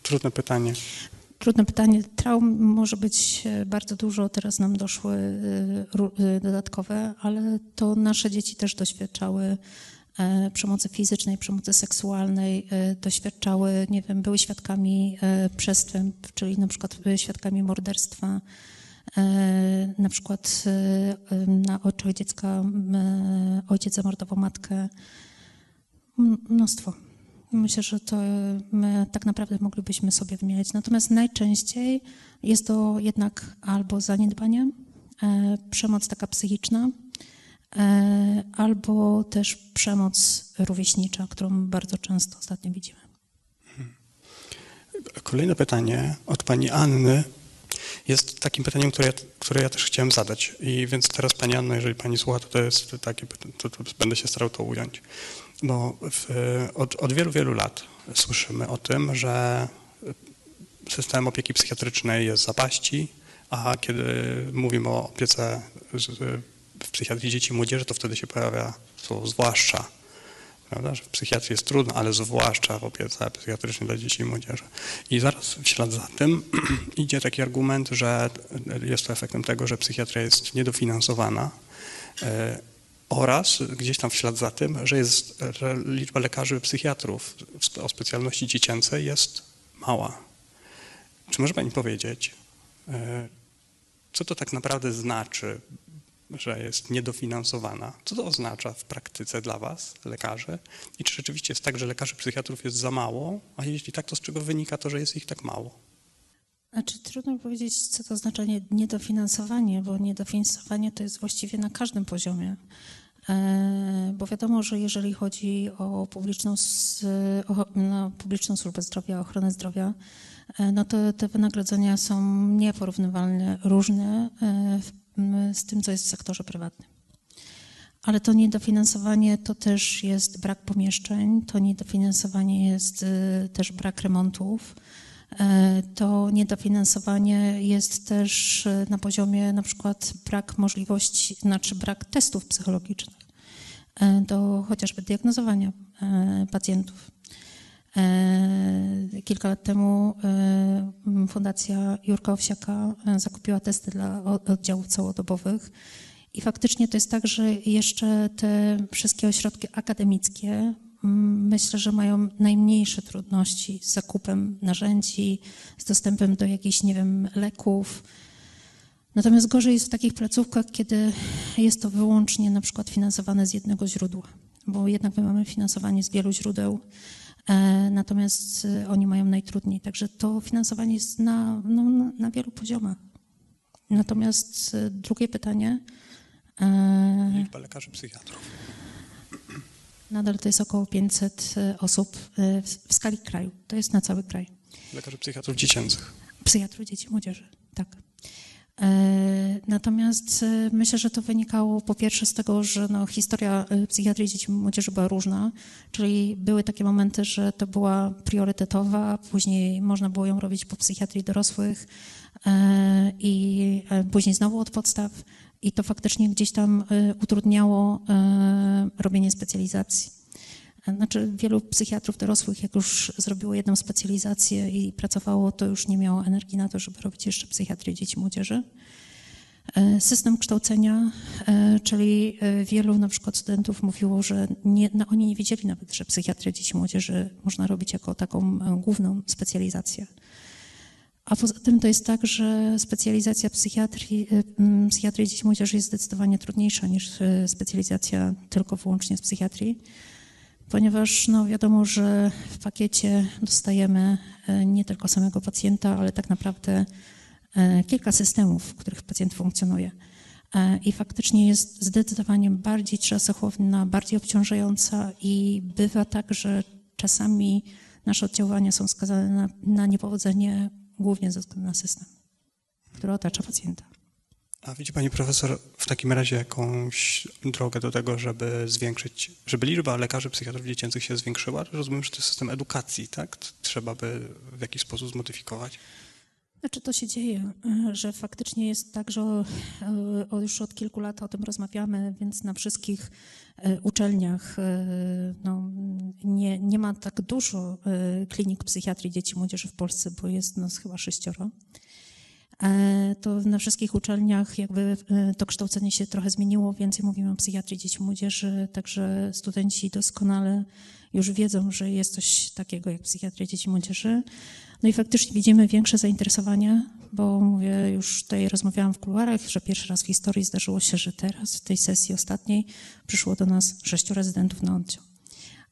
Trudne pytanie. Trudne pytanie. Traum może być e, bardzo dużo, teraz nam doszły e, dodatkowe, ale to nasze dzieci też doświadczały przemocy fizycznej, przemocy seksualnej, doświadczały, nie wiem, były świadkami przestępstw, czyli na przykład świadkami morderstwa, E, na przykład e, na oczach dziecka ojciec zamordował matkę. Mnóstwo. Myślę, że to my tak naprawdę moglibyśmy sobie wymieniać. Natomiast najczęściej jest to jednak albo zaniedbanie, e, przemoc taka psychiczna, albo też przemoc rówieśnicza, którą bardzo często ostatnio widzimy. Kolejne pytanie od pani Anny jest takim pytaniem, które ja, które ja też chciałem zadać. I więc teraz Pani Anno, jeżeli Pani słucha, to to jest takie, to, to będę się starał to ująć. Bo w, od, od wielu, wielu lat słyszymy o tym, że system opieki psychiatrycznej jest zapaści, a kiedy mówimy o opiece w psychiatrii dzieci i młodzieży, to wtedy się pojawia słowo zwłaszcza prawda? że w psychiatrii jest trudno, ale zwłaszcza w opiece psychiatrycznej dla dzieci i młodzieży. I zaraz w ślad za tym idzie taki argument, że jest to efektem tego, że psychiatria jest niedofinansowana e, oraz gdzieś tam w ślad za tym, że, jest, że liczba lekarzy psychiatrów o specjalności dziecięcej jest mała. Czy może Pani powiedzieć, e, co to tak naprawdę znaczy że jest niedofinansowana. Co to oznacza w praktyce dla Was, lekarzy? I czy rzeczywiście jest tak, że lekarzy psychiatrów jest za mało? A jeśli tak, to z czego wynika to, że jest ich tak mało? Znaczy, trudno powiedzieć, co to oznacza niedofinansowanie, bo niedofinansowanie to jest właściwie na każdym poziomie. E, bo wiadomo, że jeżeli chodzi o publiczną, o, no, publiczną służbę zdrowia, ochronę zdrowia, e, no to te wynagrodzenia są nieporównywalnie różne e, z tym, co jest w sektorze prywatnym. Ale to niedofinansowanie to też jest brak pomieszczeń, to niedofinansowanie jest y, też brak remontów. E, to niedofinansowanie jest też y, na poziomie na przykład brak możliwości, znaczy brak testów psychologicznych e, do chociażby diagnozowania e, pacjentów. Kilka lat temu Fundacja Jurka Owsiaka zakupiła testy dla oddziałów całodobowych i faktycznie to jest tak, że jeszcze te wszystkie ośrodki akademickie myślę, że mają najmniejsze trudności z zakupem narzędzi, z dostępem do jakichś, nie wiem, leków. Natomiast gorzej jest w takich placówkach, kiedy jest to wyłącznie na przykład finansowane z jednego źródła, bo jednak my mamy finansowanie z wielu źródeł, e, natomiast e, oni mają najtrudniej. Także to finansowanie jest na, no, na wielu poziomach. Natomiast e, drugie pytanie, Liczba lekarzy psychiatrów. Nadal to jest około 500 e, osób e, w skali kraju. To jest na cały kraj. Lekarzy psychiatrów dziecięcych. Psychiatrów dzieci młodzieży, tak. E, natomiast myślę, że to wynikało po pierwsze z tego, że no, historia psychiatrii dzieci i młodzieży była różna, czyli były takie momenty, że to była priorytetowa, później można było ją robić po psychiatrii dorosłych i później znowu od podstaw. I to faktycznie gdzieś tam utrudniało robienie specjalizacji. Znaczy, wielu psychiatrów dorosłych, jak już zrobiło jedną specjalizację i pracowało, to już nie miało energii na to, żeby robić jeszcze psychiatrię dzieci młodzieży. Y, system kształcenia, czyli wielu na przykład studentów mówiło, że nie, no oni nie wiedzieli nawet, że psychiatrię dzieci młodzieży można robić jako taką główną specjalizację. A poza tym to jest tak, że specjalizacja psychiatrii, psychiatrii dzieci młodzieży jest zdecydowanie trudniejsza niż specjalizacja tylko wyłącznie z psychiatrii, ponieważ no wiadomo, że w pakiecie dostajemy y, nie tylko samego pacjenta, ale tak naprawdę kilka systemów, w których pacjent funkcjonuje. I faktycznie jest zdecydowanie bardziej czasochłonna, bardziej obciążająca i bywa tak, że czasami nasze oddziaływania są skazane na, na niepowodzenie głównie ze względu na system, który otacza pacjenta. A widzi Pani Profesor w takim razie jakąś drogę do tego, żeby zwiększyć, żeby liczba lekarzy psychiatrów dziecięcych się zwiększyła? Rozumiem, że to jest system edukacji, tak? Trzeba by w jakiś sposób zmodyfikować. Znaczy to się dzieje, że faktycznie jest tak, że e, już od kilku lat o tym rozmawiamy, więc na wszystkich e, uczelniach no, nie, nie ma tak dużo klinik psychiatrii dzieci i młodzieży w Polsce, bo jest nas chyba sześcioro. To na wszystkich uczelniach jakby to kształcenie się trochę zmieniło, więcej mówimy o psychiatrii dzieci młodzieży, także studenci doskonale już wiedzą, że jest coś takiego jak psychiatria dzieci młodzieży. No i faktycznie widzimy większe zainteresowanie, bo mówię, już tutaj rozmawiałam w kuluarach, że pierwszy raz w historii zdarzyło się, że teraz w tej sesji ostatniej przyszło do nas sześciu rezydentów na oddział.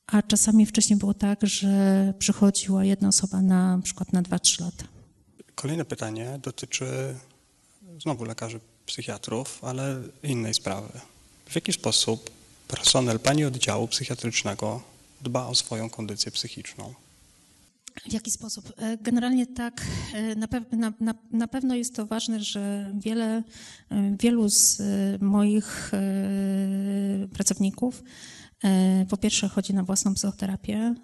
A czasami wcześniej było tak, że przychodziła jedna osoba na, na przykład na 2-3 lata. Kolejne pytanie dotyczy znowu lekarzy psychiatrów, ale innej sprawy. W jaki sposób personel pani oddziału psychiatrycznego dba o swoją kondycję psychiczną? W jaki sposób? E, generalnie tak, e, na, na, na, na, pewno jest to ważne, że wiele, e, wielu z moich pracowników po pierwsze chodzi na własną psychoterapię.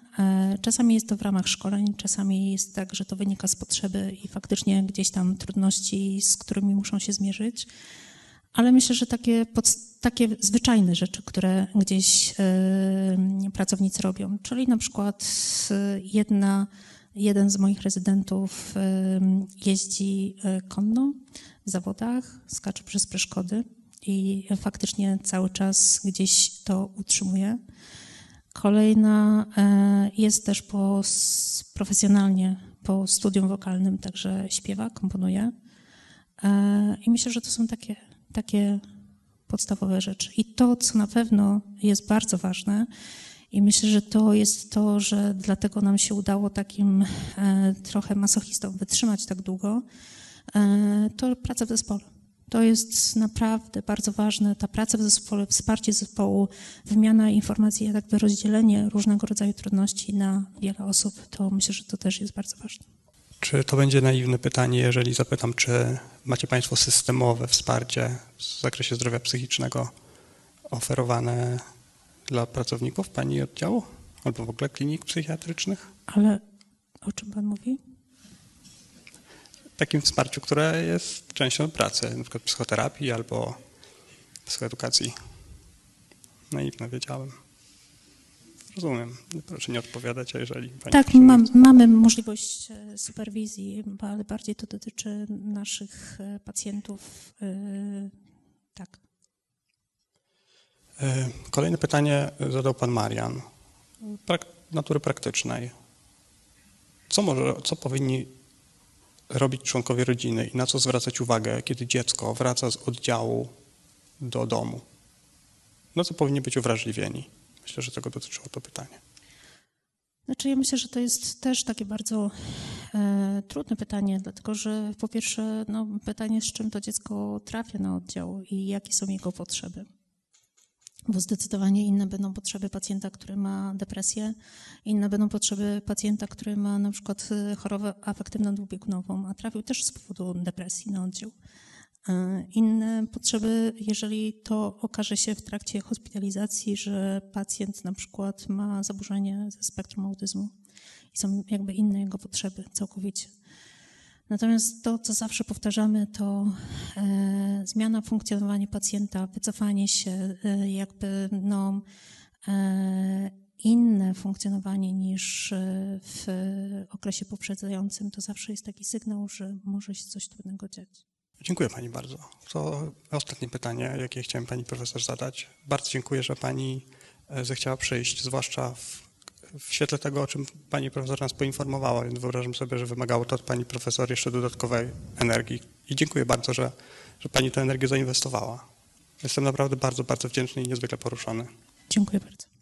Czasami jest to w ramach szkoleń, czasami jest tak, że to wynika z potrzeby i faktycznie gdzieś tam trudności, z którymi muszą się zmierzyć. Ale myślę, że takie, takie zwyczajne rzeczy, które gdzieś pracownicy robią, czyli na przykład jedna Jeden z moich rezydentów jeździ e, konno w zawodach, skacze przez przeszkody i faktycznie cały czas gdzieś to utrzymuje. Kolejna e, jest też po, profesjonalnie po studium wokalnym, także śpiewa, komponuje. E, I myślę, że to są takie, takie podstawowe rzeczy. I to, co na pewno jest bardzo ważne, i myślę, że to jest to, że dlatego nam się udało takim e, trochę masochistom wytrzymać tak długo, to praca w zespole. To jest naprawdę bardzo ważne, ta praca w zespole, wsparcie zespołu, wymiana informacji, jakby rozdzielenie różnego rodzaju trudności na wiele osób, to myślę, że to też jest bardzo ważne. Czy to będzie naiwne pytanie, jeżeli zapytam, czy macie Państwo systemowe wsparcie w zakresie zdrowia psychicznego oferowane dla pracowników pani oddziału albo w ogóle klinik psychiatrycznych? Ale o czym pan mówi? Takim wsparciu, które jest częścią pracy, na przykład psychoterapii albo psychoedukacji. Naiwne wiedziałem. Rozumiem. Proszę nie odpowiadać, a jeżeli pani Tak, mam, mamy możliwość e, superwizji, ale bardziej to dotyczy naszych e, pacjentów. e, Tak. Kolejne pytanie zadał pan Marian. Prak natury praktycznej. Co, może, co powinni robić członkowie rodziny i na co zwracać uwagę, kiedy dziecko wraca z oddziału do domu? Na co powinni być uwrażliwieni? Myślę, że tego dotyczyło to pytanie. Znaczy, ja myślę, że to jest też takie bardzo e, trudne pytanie, dlatego że po pierwsze, no, pytanie, z czym to dziecko trafia na oddział i jakie są jego potrzeby. Bo zdecydowanie inne będą potrzeby pacjenta, który ma depresję, inne będą potrzeby pacjenta, który ma na przykład e, chorobę afektywną dwubiegunową, a trafił też z powodu depresji na oddział. E, Inne potrzeby, jeżeli to okaże się w trakcie hospitalizacji, że pacjent na przykład ma zaburzenie ze spektrum autyzmu i są jakby inne jego potrzeby całkowicie. Natomiast to, co zawsze powtarzamy, to e, zmiana funkcjonowania pacjenta, wycofanie się, e, jakby no, e, inne funkcjonowanie niż w okresie poprzedzającym, to zawsze jest taki sygnał, że może się coś trudnego dziać. Dziękuję pani bardzo. To ostatnie pytanie, jakie chciałem pani profesor zadać. Bardzo dziękuję, że pani zechciała przyjść, zwłaszcza w, w świetle tego, o czym pani profesor nas poinformowała. Więc wyobrażam sobie, że wymagało to od pani profesor jeszcze dodatkowej energii. I dziękuję bardzo, że, że pani tę energię zainwestowała. Jestem naprawdę bardzo, bardzo wdzięczny i niezwykle poruszony. Dziękuję bardzo.